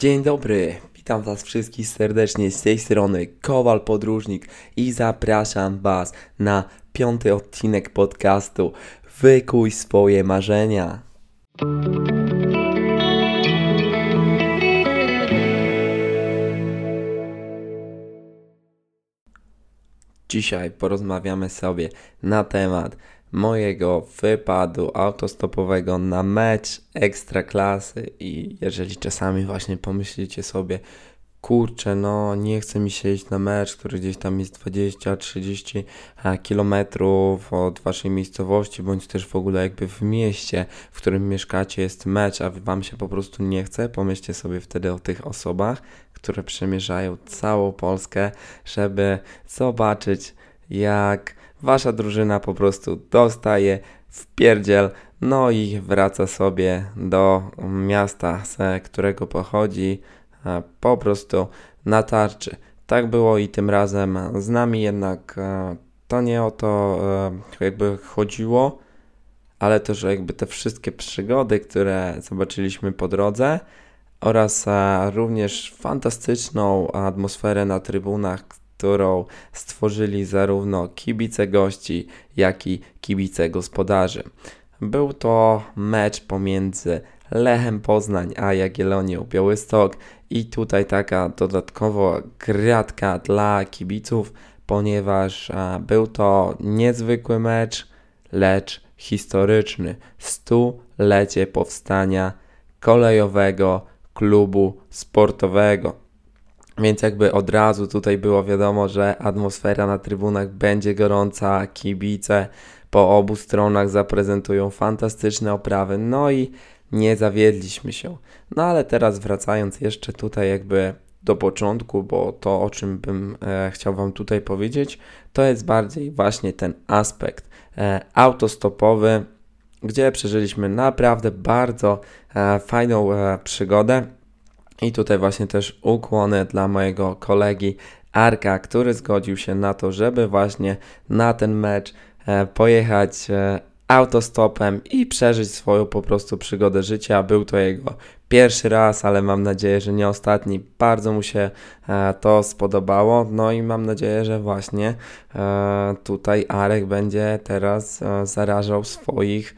Dzień dobry, witam Was wszystkich serdecznie z tej strony Kowal Podróżnik i zapraszam Was na piąty odcinek podcastu Wykuj swoje marzenia. Dzisiaj porozmawiamy sobie na temat mojego wypadu autostopowego na mecz ekstraklasy. I jeżeli czasami właśnie pomyślicie sobie kurczę, no nie chce mi się iść na mecz, który gdzieś tam jest 20-30 kilometrów od waszej miejscowości, bądź też w ogóle jakby w mieście, w którym mieszkacie jest mecz, a wam się po prostu nie chce, pomyślcie sobie wtedy o tych osobach, które przemierzają całą Polskę, żeby zobaczyć jak wasza drużyna po prostu dostaje w pierdziel, no i wraca sobie do miasta, z którego pochodzi, po prostu na tarczy. Tak było i tym razem z nami, jednak e, to nie o to e, jakby chodziło, ale też jakby te wszystkie przygody, które zobaczyliśmy po drodze oraz e, również fantastyczną atmosferę na trybunach, którą stworzyli zarówno kibice gości, jak i kibice gospodarzy. Był to mecz pomiędzy Lechem Poznań a Jagiellonią Białystok i tutaj taka dodatkowo gratka dla kibiców, ponieważ był to niezwykły mecz, lecz historyczny. Stulecie powstania kolejowego klubu sportowego. Więc jakby od razu tutaj było wiadomo, że atmosfera na trybunach będzie gorąca, kibice po obu stronach zaprezentują fantastyczne oprawy, no i nie zawiedliśmy się. No ale teraz wracając jeszcze tutaj jakby do początku, bo to o czym bym e, chciał Wam tutaj powiedzieć, to jest bardziej właśnie ten aspekt e, autostopowy, gdzie przeżyliśmy naprawdę bardzo e, fajną e, przygodę i tutaj właśnie też ukłony dla mojego kolegi Arka, który zgodził się na to, żeby właśnie na ten mecz e, pojechać e, autostopem i przeżyć swoją po prostu przygodę życia. Był to jego pierwszy raz, ale mam nadzieję, że nie ostatni. Bardzo mu się e, to spodobało. No i mam nadzieję, że właśnie tutaj Arek będzie teraz zarażał swoich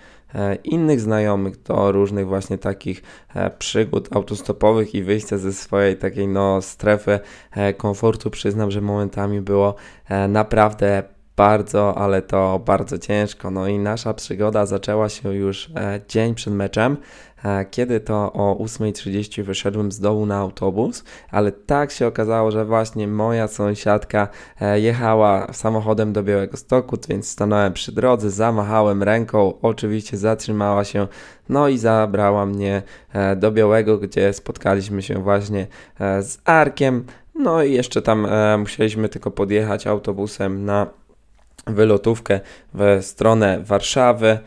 innych znajomych do różnych właśnie takich e, przygód autostopowych i wyjścia ze swojej takiej no strefy e, komfortu. Przyznam, że momentami było naprawdę bardzo, ale to bardzo ciężko. No i nasza przygoda zaczęła się już dzień przed meczem. E, kiedy to o 8.30 wyszedłem z dołu na autobus, ale tak się okazało, że właśnie moja sąsiadka e, jechała samochodem do Białego Stoku, więc stanąłem przy drodze, zamachałem ręką, oczywiście zatrzymała się, no i zabrała mnie e, do Białego, gdzie spotkaliśmy się właśnie z Arkiem, no i jeszcze tam musieliśmy tylko podjechać autobusem na wylotówkę w stronę Warszawy.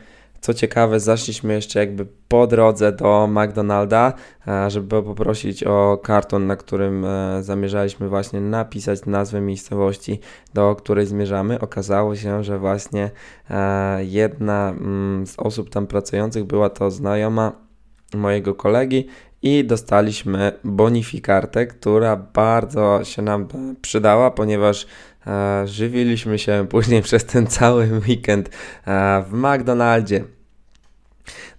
Co ciekawe, zaszliśmy jeszcze jakby po drodze do McDonalda, e, żeby poprosić o karton, na którym e, zamierzaliśmy właśnie napisać nazwę miejscowości, do której zmierzamy. Okazało się, że właśnie e, jedna mm, z osób tam pracujących była to znajoma mojego kolegi i dostaliśmy bonifikartę, która bardzo się nam przydała, ponieważ żywiliśmy się później przez ten cały weekend w McDonaldzie.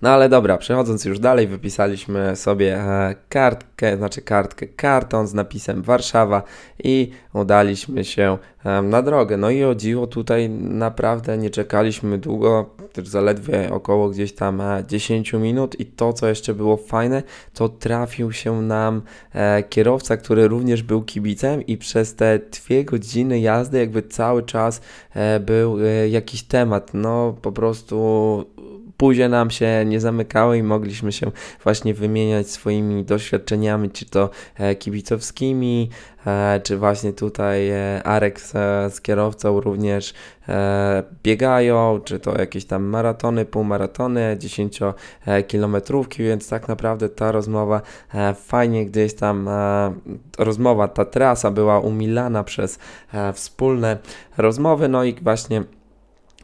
No ale dobra, przechodząc już dalej, wypisaliśmy sobie e, kartkę, znaczy kartkę, karton z napisem Warszawa i udaliśmy się e, na drogę. No i o dziwo tutaj naprawdę nie czekaliśmy długo, też zaledwie około gdzieś tam 10 e, minut i to, co jeszcze było fajne, to trafił się nam kierowca, który również był kibicem i przez te dwie godziny jazdy jakby cały czas był jakiś temat, no po prostu buzie nam się nie zamykały i mogliśmy się właśnie wymieniać swoimi doświadczeniami, czy to e, kibicowskimi, e, czy właśnie tutaj e, Arek z, kierowcą również biegają, czy to jakieś tam maratony, półmaratony, 10-kilometrówki, więc tak naprawdę ta rozmowa fajnie gdzieś tam, rozmowa, ta trasa była umilana przez wspólne rozmowy, no i właśnie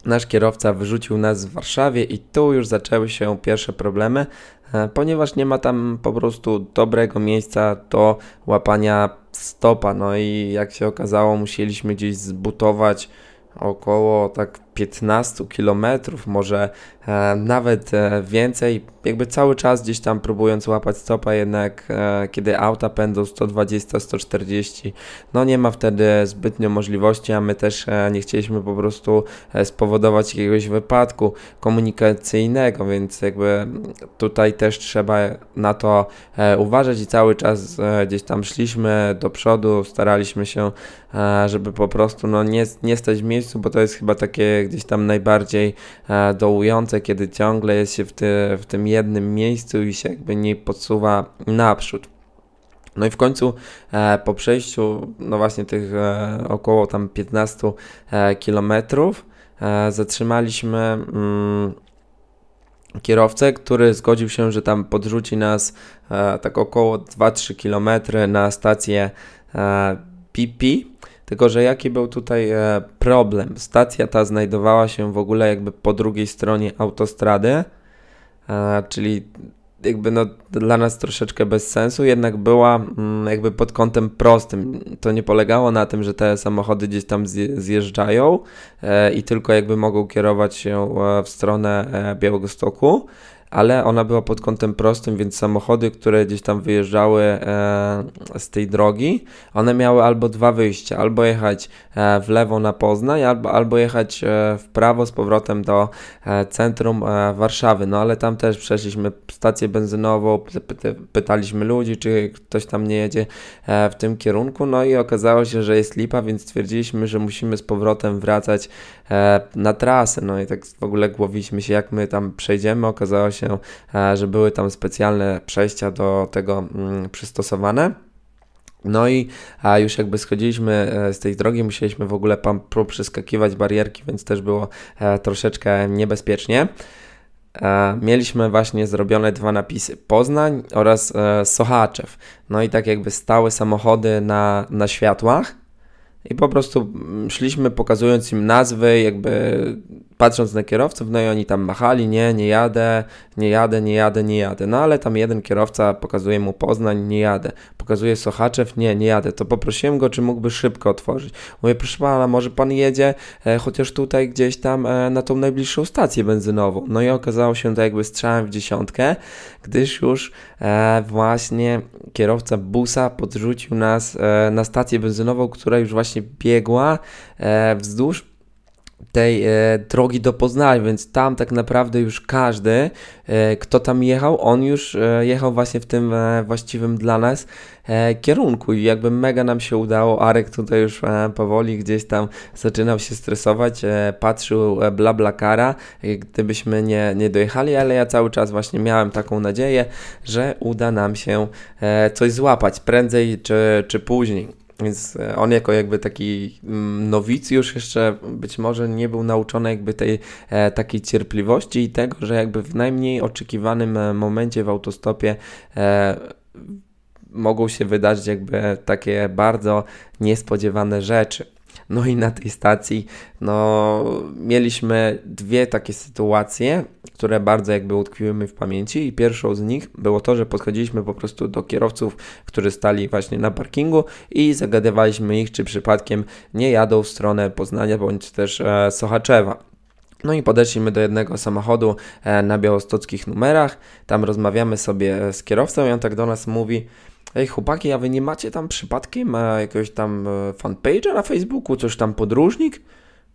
nasz kierowca wyrzucił nas w Warszawie i tu już zaczęły się pierwsze problemy, e, ponieważ nie ma tam po prostu dobrego miejsca do łapania stopa. No i jak się okazało, musieliśmy gdzieś zbutować około tak 15 kilometrów, może e, nawet e, więcej. Jakby cały czas gdzieś tam próbując łapać stopa, jednak e, kiedy auta pędzą 120-140, no nie ma wtedy zbytnio możliwości, a my też e, nie chcieliśmy po prostu e, spowodować jakiegoś wypadku komunikacyjnego, więc jakby tutaj też trzeba na to e, uważać i cały czas gdzieś tam szliśmy do przodu, staraliśmy się, żeby po prostu no nie, nie stać w miejscu, bo to jest chyba takie gdzieś tam najbardziej e, dołujące, kiedy ciągle jest się w, ty, w tym jednym miejscu i się jakby nie podsuwa naprzód. No i w końcu e, po przejściu, no właśnie tych e, około tam 15 e, kilometrów, e, zatrzymaliśmy mm, kierowcę, który zgodził się, że tam podrzuci nas e, tak około 2-3 kilometry na stację PP tylko, że jaki był tutaj e, problem? Stacja ta znajdowała się w ogóle jakby po drugiej stronie autostrady, e, czyli jakby no dla nas troszeczkę bez sensu, jednak była mm, jakby pod kątem prostym. To nie polegało na tym, że te samochody gdzieś tam zjeżdżają e, i tylko jakby mogą kierować się w stronę Białegostoku, ale ona była pod kątem prostym, więc samochody, które gdzieś tam wyjeżdżały e, z tej drogi, one miały albo dwa wyjścia, albo jechać e, w lewo na Poznań, albo, albo jechać e, w prawo z powrotem do e, centrum e, Warszawy. No ale tam też przeszliśmy stację benzynową, pytaliśmy ludzi, czy ktoś tam nie jedzie e, w tym kierunku, no i okazało się, że jest lipa, więc stwierdziliśmy, że musimy z powrotem wracać na trasę. No i tak w ogóle głowiliśmy się, jak my tam przejdziemy. Okazało się, się, e, że były tam specjalne przejścia do tego mm, przystosowane. No i a już jakby schodziliśmy e, z tej drogi, musieliśmy w ogóle tam przeskakiwać barierki, więc też było e, troszeczkę niebezpiecznie. Mieliśmy właśnie zrobione dwa napisy Poznań oraz Sochaczew. No i tak jakby stały samochody na, na światłach i po prostu szliśmy pokazując im nazwy, jakby patrząc na kierowców, no i oni tam machali, nie, nie jadę, nie jadę, nie jadę, nie jadę. No ale tam jeden kierowca pokazuje mu Poznań, nie jadę. Pokazuje Sochaczew, nie, nie jadę. To poprosiłem go, czy mógłby szybko otworzyć. Mówię, proszę pana, może pan jedzie e, chociaż tutaj gdzieś tam e, na tą najbliższą stację benzynową. No i okazało się to jakby strzałem w dziesiątkę, gdyż już e, właśnie kierowca busa podrzucił nas e, na stację benzynową, która już właśnie biegła e, wzdłuż tej e, drogi do Poznania, więc tam tak naprawdę już każdy, e, kto tam jechał, on już e, jechał właśnie w tym e, właściwym dla nas e, kierunku i jakby mega nam się udało. Arek tutaj już powoli gdzieś tam zaczynał się stresować, patrzył bla bla kara, gdybyśmy nie, nie dojechali, ale ja cały czas właśnie miałem taką nadzieję, że uda nam się coś złapać prędzej czy, czy później. Więc e, on jako jakby taki mm, nowicjusz jeszcze być może nie był nauczony jakby tej e, takiej cierpliwości i tego, że jakby w najmniej oczekiwanym e, momencie w autostopie e, mogą się wydarzyć jakby takie bardzo niespodziewane rzeczy. No i na tej stacji no, mieliśmy dwie takie sytuacje, które bardzo jakby utkwiły mi w pamięci i pierwszą z nich było to, że podchodziliśmy po prostu do kierowców, którzy stali właśnie na parkingu i zagadywaliśmy ich, czy przypadkiem nie jadą w stronę Poznania bądź też e, Sochaczewa. No i podeszliśmy do jednego samochodu e, na białostockich numerach, tam rozmawiamy sobie z kierowcą i on tak do nas mówi Ej, chłopaki, a wy nie macie tam przypadkiem e, jakiegoś tam e, fanpage'a na Facebooku, coś tam podróżnik?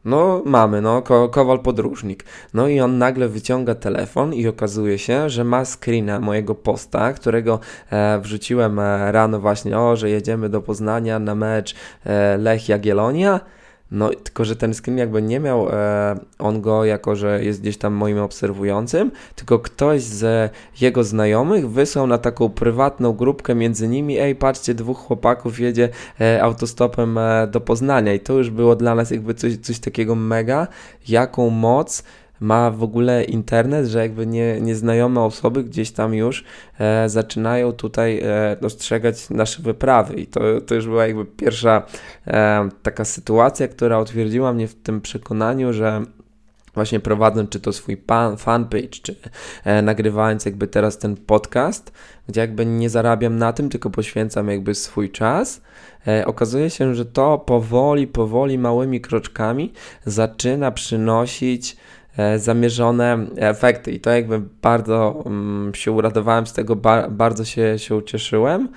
No, mamy, no, ko Kowal podróżnik. No i on nagle wyciąga telefon i okazuje się, że ma screena mojego posta, którego e, wrzuciłem e, rano właśnie, o, że jedziemy do Poznania na mecz e, Lech Jagiellonia. No, tylko że ten screen jakby nie miał e, on go jako, że jest gdzieś tam moim obserwującym, tylko ktoś z jego znajomych wysłał na taką prywatną grupkę między nimi, ej, patrzcie, dwóch chłopaków jedzie e, autostopem e, do Poznania. I to już było dla nas jakby coś, coś takiego mega, jaką moc ma w ogóle internet, że jakby nie, nieznajome osoby gdzieś tam już e, zaczynają tutaj e, dostrzegać nasze wyprawy. I to, to już była jakby pierwsza e, taka sytuacja, która utwierdziła mnie w tym przekonaniu, że właśnie prowadząc czy to swój pan, fanpage, czy e, nagrywając jakby teraz ten podcast, gdzie jakby nie zarabiam na tym, tylko poświęcam jakby swój czas, e, okazuje się, że to powoli, powoli, małymi kroczkami zaczyna przynosić zamierzone efekty i to jakby bardzo mm, się uradowałem z tego, ba bardzo się, się ucieszyłem.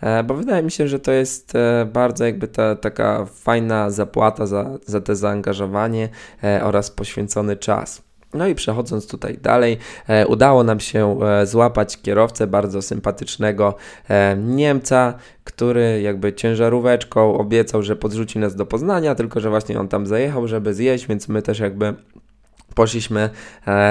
E, bo wydaje mi się, że to jest e, bardzo jakby ta, taka fajna zapłata za, za te zaangażowanie e, oraz poświęcony czas. No i przechodząc tutaj dalej, e, udało nam się e, złapać kierowcę bardzo sympatycznego e, Niemca, który jakby ciężaróweczką obiecał, że podrzuci nas do Poznania, tylko że właśnie on tam zajechał, żeby zjeść, więc my też jakby poszliśmy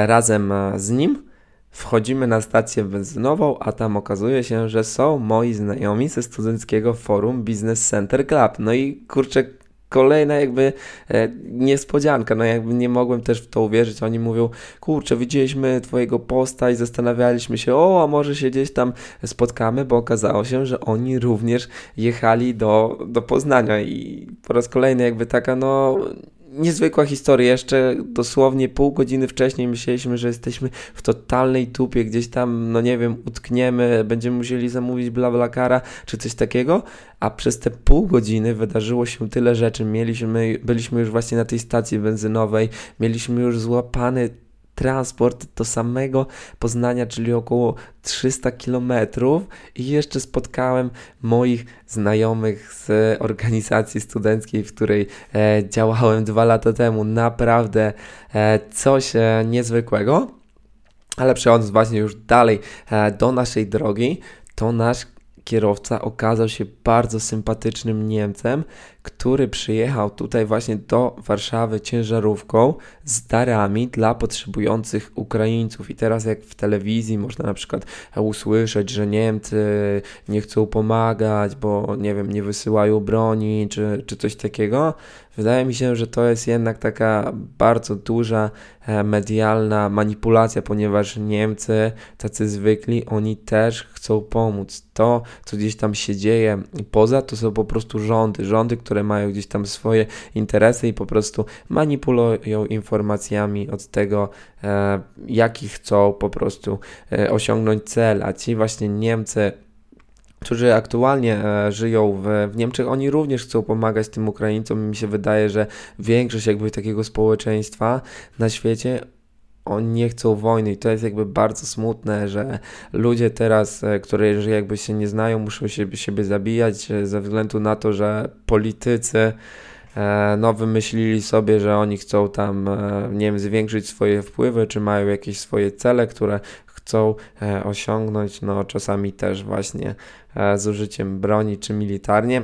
razem z nim. Wchodzimy na stację benzynową, a tam okazuje się, że są moi znajomi ze studenckiego forum Business Center Club. No i kurczę, kolejna jakby e, niespodzianka, no jakby nie mogłem też w to uwierzyć. Oni mówią, kurczę, widzieliśmy twojego posta i zastanawialiśmy się, o, a może się gdzieś tam spotkamy, bo okazało się, że oni również jechali do, do Poznania i po raz kolejny jakby taka, no niezwykła historia. Jeszcze dosłownie pół godziny wcześniej myśleliśmy, że jesteśmy w totalnej tupie, gdzieś tam, no nie wiem, utkniemy, będziemy musieli zamówić BlaBlaCara czy coś takiego, a przez te pół godziny wydarzyło się tyle rzeczy. Mieliśmy, byliśmy już właśnie na tej stacji benzynowej, mieliśmy już złapany transport do samego Poznania, czyli około 300 kilometrów i jeszcze spotkałem moich znajomych z organizacji studenckiej, w której e, działałem dwa lata temu. Naprawdę e, coś e, niezwykłego. Ale przechodząc właśnie już dalej e, do naszej drogi, to nasz kierowca okazał się bardzo sympatycznym Niemcem, który przyjechał tutaj właśnie do Warszawy ciężarówką z darami dla potrzebujących Ukraińców. I teraz jak w telewizji można na przykład usłyszeć, że Niemcy nie chcą pomagać, bo nie wiem, nie wysyłają broni czy, czy coś takiego, wydaje mi się, że to jest jednak taka bardzo duża e, medialna manipulacja, ponieważ Niemcy, tacy zwykli, oni też chcą pomóc. To, co gdzieś tam się dzieje poza, to są po prostu rządy, rządy, które które mają gdzieś tam swoje interesy i po prostu manipulują informacjami od tego, e, jaki chcą po prostu e, osiągnąć cel, a ci właśnie Niemcy którzy aktualnie e, żyją w, w Niemczech, oni również chcą pomagać tym Ukraińcom. Mi się wydaje, że większość jakby takiego społeczeństwa na świecie oni nie chcą wojny i to jest jakby bardzo smutne, że ludzie teraz, e, którzy jakby się nie znają, muszą się, siebie zabijać e, ze względu na to, że politycy e, no wymyślili sobie, że oni chcą tam, nie wiem, zwiększyć swoje wpływy, czy mają jakieś swoje cele, które chcą osiągnąć, no czasami też właśnie z użyciem broni, czy militarnie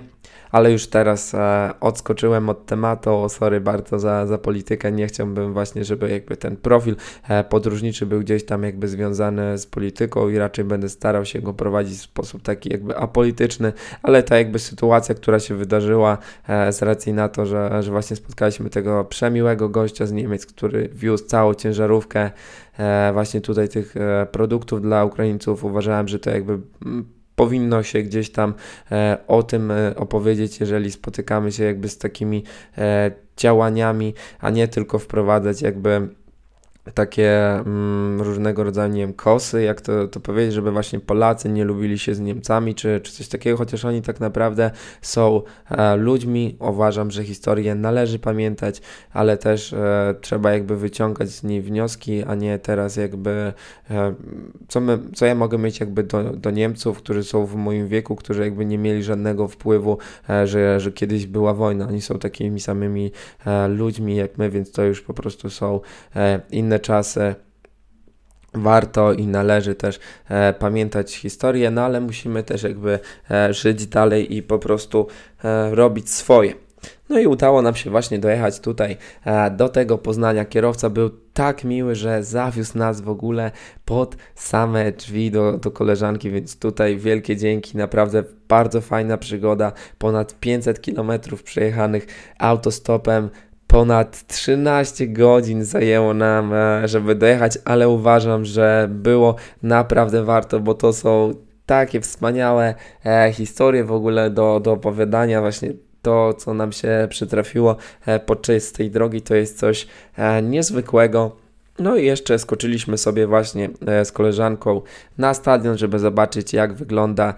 ale już teraz e, odskoczyłem od tematu. Sorry bardzo za, za politykę. Nie chciałbym właśnie, żeby jakby ten profil e, podróżniczy był gdzieś tam jakby związany z polityką i raczej będę starał się go prowadzić w sposób taki jakby apolityczny, ale ta jakby sytuacja, która się wydarzyła e, z racji na to, że, że właśnie spotkaliśmy tego przemiłego gościa z Niemiec, który wiózł całą ciężarówkę e, właśnie tutaj tych e, produktów dla Ukraińców. Uważałem, że to jakby mm, powinno się gdzieś tam e, o tym e, opowiedzieć, jeżeli spotykamy się jakby z takimi e, działaniami, a nie tylko wprowadzać jakby takie mm, różnego rodzaju, nie wiem, kosy, jak to, to powiedzieć, żeby właśnie Polacy nie lubili się z Niemcami, czy, czy coś takiego, chociaż oni tak naprawdę są e, ludźmi. Uważam, że historię należy pamiętać, ale też e, trzeba jakby wyciągać z niej wnioski, a nie teraz jakby, e, co, my, co ja mogę mieć jakby do, do Niemców, którzy są w moim wieku, którzy jakby nie mieli żadnego wpływu, e, że, że kiedyś była wojna. Oni są takimi samymi e, ludźmi jak my, więc to już po prostu są e, inne inne czasy. Warto i należy też e, pamiętać historię, no ale musimy też jakby e, żyć dalej i po prostu e, robić swoje. No i udało nam się właśnie dojechać tutaj e, do tego Poznania. Kierowca był tak miły, że zawiózł nas w ogóle pod same drzwi do, do koleżanki, więc tutaj wielkie dzięki. Naprawdę bardzo fajna przygoda. Ponad 500 km przejechanych autostopem ponad 13 godzin zajęło nam, e, żeby dojechać, ale uważam, że było naprawdę warto, bo to są takie wspaniałe e, historie w ogóle do, do opowiadania, właśnie to, co nam się przytrafiło podczas tej drogi, to jest coś niezwykłego. No i jeszcze skoczyliśmy sobie właśnie z koleżanką na stadion, żeby zobaczyć, jak wygląda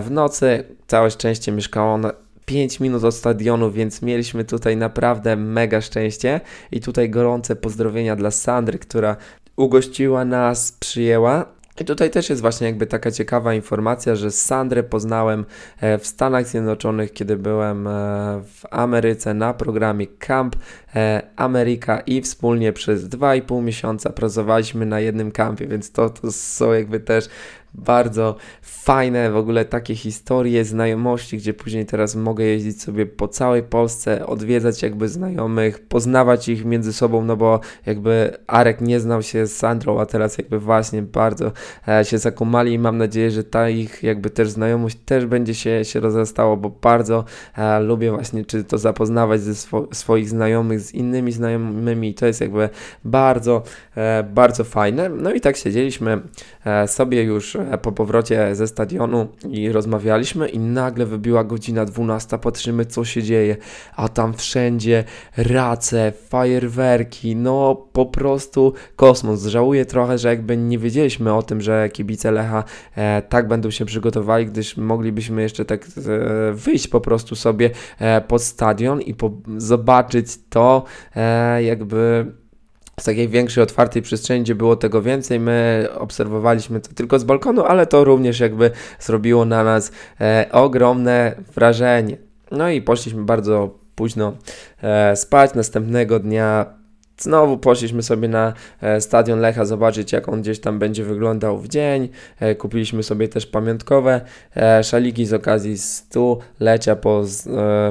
w nocy. Całe szczęście mieszkała ona 5 minut od stadionu, więc mieliśmy tutaj naprawdę mega szczęście. I tutaj gorące pozdrowienia dla Sandry, która ugościła nas, przyjęła. I tutaj też jest właśnie jakby taka ciekawa informacja, że Sandrę poznałem e, w Stanach Zjednoczonych, kiedy byłem e, w Ameryce na programie Camp e, Ameryka i wspólnie przez 2,5 miesiąca pracowaliśmy na jednym kampie, więc to, to są jakby też bardzo fajne w ogóle takie historie, znajomości, gdzie później teraz mogę jeździć sobie po całej Polsce, odwiedzać jakby znajomych, poznawać ich między sobą, no bo jakby Arek nie znał się z Sandrą, a teraz jakby właśnie bardzo e, się zakumali i mam nadzieję, że ta ich jakby też znajomość też będzie się, się rozrastało, bo bardzo e, lubię właśnie czy to zapoznawać ze swo swoich znajomych z innymi znajomymi, to jest jakby bardzo, e, bardzo fajne. No i tak siedzieliśmy sobie już e, po powrocie ze stadionu i rozmawialiśmy i nagle wybiła godzina 12, patrzymy co się dzieje, a tam wszędzie race, fajerwerki, no po prostu kosmos. Żałuję trochę, że jakby nie wiedzieliśmy o tym, że kibice Lecha e, tak będą się przygotowali, gdyż moglibyśmy jeszcze tak e, wyjść po prostu sobie e, pod stadion i zobaczyć to e, jakby z takiej większej, otwartej przestrzeni, gdzie było tego więcej. My obserwowaliśmy to tylko z balkonu, ale to również jakby zrobiło na nas e, ogromne wrażenie. No i poszliśmy bardzo późno e, spać. Następnego dnia Znowu poszliśmy sobie na e, stadion Lecha zobaczyć, jak on gdzieś tam będzie wyglądał w dzień. E, kupiliśmy sobie też pamiątkowe e, szaliki z okazji stulecia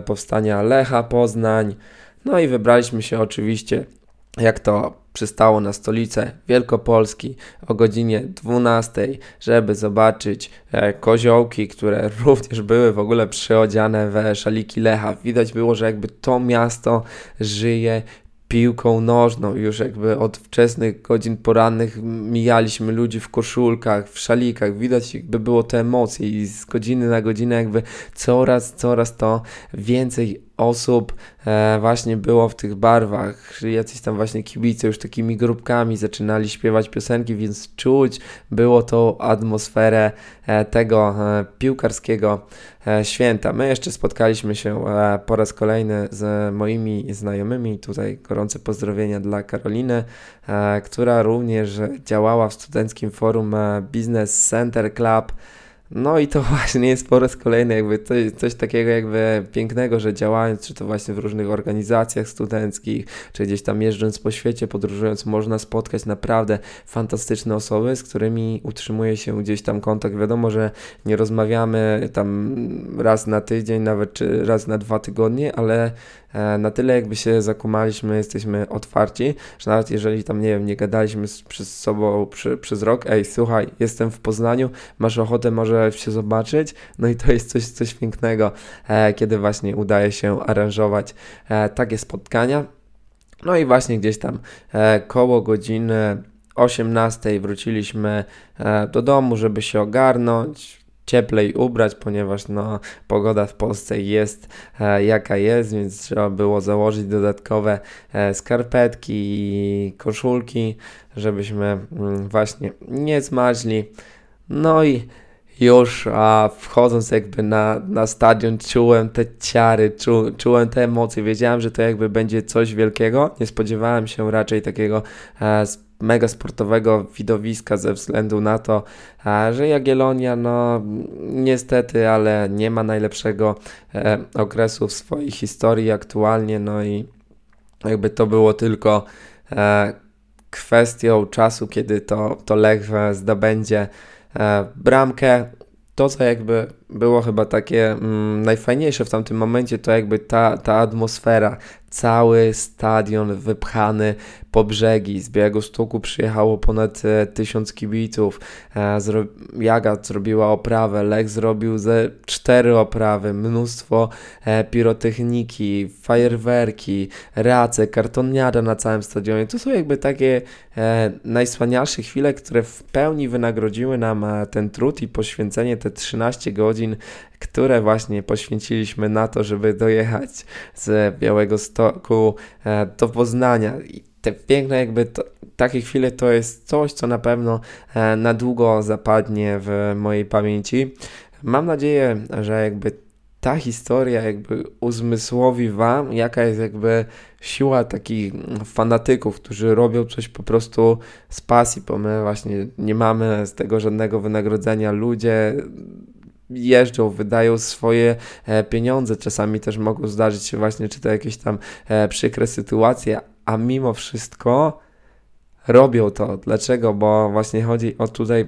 powstania Lecha Poznań. No i wybraliśmy się oczywiście jak to przystało na stolicę Wielkopolski o godzinie 12, żeby zobaczyć e, koziołki, które również były w ogóle przyodziane we szaliki Lecha. Widać było, że jakby to miasto żyje piłką nożną. Już jakby od wczesnych godzin porannych mijaliśmy ludzi w koszulkach, w szalikach. Widać jakby było te emocje i z godziny na godzinę jakby coraz, coraz to więcej osób e, właśnie było w tych barwach. Jacyś tam właśnie kibice już takimi grupkami zaczynali śpiewać piosenki, więc czuć było tą atmosferę e, tego e, piłkarskiego święta. My jeszcze spotkaliśmy się po raz kolejny z moimi znajomymi. Tutaj gorące pozdrowienia dla Karoliny, która również działała w studenckim forum Business Center Club. No i to właśnie jest po raz kolejny jakby coś, coś takiego jakby pięknego, że działając, czy to właśnie w różnych organizacjach studenckich, czy gdzieś tam jeżdżąc po świecie, podróżując, można spotkać naprawdę fantastyczne osoby, z którymi utrzymuje się gdzieś tam kontakt. Wiadomo, że nie rozmawiamy tam raz na tydzień, nawet czy raz na dwa tygodnie, ale na tyle jakby się zakumaliśmy, jesteśmy otwarci, że nawet jeżeli tam, nie wiem, nie gadaliśmy z, przez sobą przy, przez rok, ej, słuchaj, jestem w Poznaniu, masz ochotę może się zobaczyć, no i to jest coś, coś pięknego, e, kiedy właśnie udaje się aranżować e, takie spotkania. No i właśnie gdzieś tam koło godziny 18 wróciliśmy do domu, żeby się ogarnąć cieplej ubrać, ponieważ no, pogoda w Polsce jest e, jaka jest, więc trzeba było założyć dodatkowe e, skarpetki i koszulki, żebyśmy mm, właśnie nie zmarzli. No i już a wchodząc jakby na, na stadion czułem te ciary, czu, czułem te emocje, wiedziałem, że to jakby będzie coś wielkiego. Nie spodziewałem się raczej takiego e, mega sportowego widowiska ze względu na to, że Jagiellonia no niestety, ale nie ma najlepszego e, okresu w swojej historii aktualnie, no i jakby to było tylko e, kwestią czasu, kiedy to, to Lech zdobędzie e, bramkę. To, co jakby było chyba takie mm, najfajniejsze w tamtym momencie, to jakby ta, ta atmosfera, cały stadion wypchany po brzegi. Z Białego Stoku przyjechało ponad e, tysiąc kibiców. E, zro Jaga zrobiła oprawę, Lech zrobił ze cztery oprawy, mnóstwo e, pirotechniki, fajerwerki, race, kartoniada na całym stadionie. To są jakby takie e, najsłanialsze chwile, które w pełni wynagrodziły nam e, ten trud i poświęcenie te 13 godzin godzin, które właśnie poświęciliśmy na to, żeby dojechać z Białego Stoku e, do Poznania. I te piękne jakby to, takie chwile to jest coś, co na pewno e, na długo zapadnie w mojej pamięci. Mam nadzieję, że jakby ta historia jakby uzmysłowi wam, jaka jest jakby siła takich fanatyków, którzy robią coś po prostu z pasji, bo my właśnie nie mamy z tego żadnego wynagrodzenia. Ludzie jeżdżą, wydają swoje e, pieniądze. Czasami też mogą zdarzyć się właśnie, czy to jakieś tam e, przykre sytuacje, a mimo wszystko robią to. Dlaczego? Bo właśnie chodzi o tutaj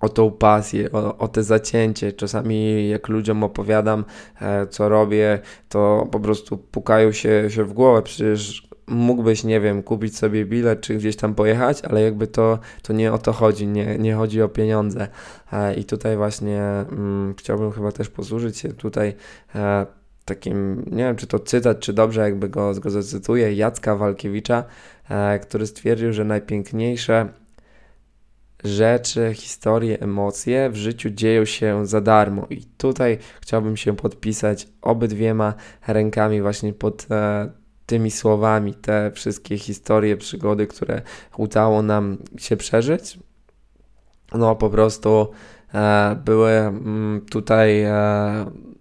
o tą pasję, o, o te zacięcie. Czasami jak ludziom opowiadam, e, co robię, to po prostu pukają się, się w głowę. Przecież mógłbyś, nie wiem, kupić sobie bilet czy gdzieś tam pojechać, ale jakby to, to nie o to chodzi, nie, nie chodzi o pieniądze. E, I tutaj właśnie mm, chciałbym chyba też posłużyć się tutaj e, takim, nie wiem czy to cytat, czy dobrze jakby go, go zacytuję, Jacka Walkiewicza, e, który stwierdził, że najpiękniejsze rzeczy, historie, emocje w życiu dzieją się za darmo. I tutaj chciałbym się podpisać obydwiema rękami właśnie pod e, tymi słowami, te wszystkie historie, przygody, które udało nam się przeżyć. No po prostu e, były mm, tutaj e,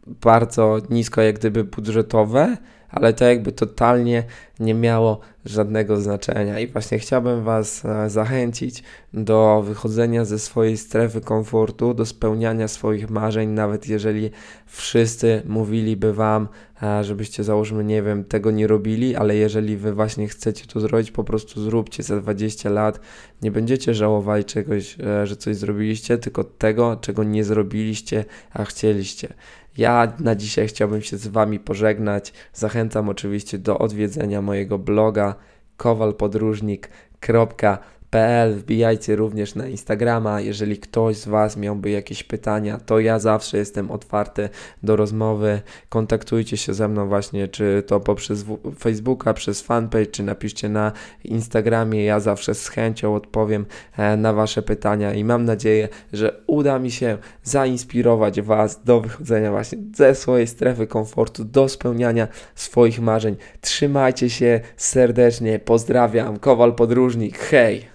bardzo nisko jak gdyby budżetowe, ale to jakby totalnie nie miało żadnego znaczenia. I właśnie chciałbym Was e, zachęcić do wychodzenia ze swojej strefy komfortu, do spełniania swoich marzeń, nawet jeżeli wszyscy mówiliby Wam, e, żebyście załóżmy, nie wiem, tego nie robili, ale jeżeli Wy właśnie chcecie to zrobić, po prostu zróbcie za 20 lat. Nie będziecie żałowali czegoś, e, że coś zrobiliście, tylko tego, czego nie zrobiliście, a chcieliście. Ja na dzisiaj chciałbym się z Wami pożegnać. Zachęcam oczywiście do odwiedzenia mojego bloga kowalpodróżnik.pl PL. Wbijajcie również na Instagrama. Jeżeli ktoś z Was miałby jakieś pytania, to ja zawsze jestem otwarty do rozmowy. Kontaktujcie się ze mną właśnie, czy to poprzez Facebooka, przez fanpage, czy napiszcie na Instagramie. Ja zawsze z chęcią odpowiem e, na Wasze pytania i mam nadzieję, że uda mi się zainspirować Was do wychodzenia właśnie ze swojej strefy komfortu, do spełniania swoich marzeń. Trzymajcie się serdecznie. Pozdrawiam. Kowal Podróżnik. Hej!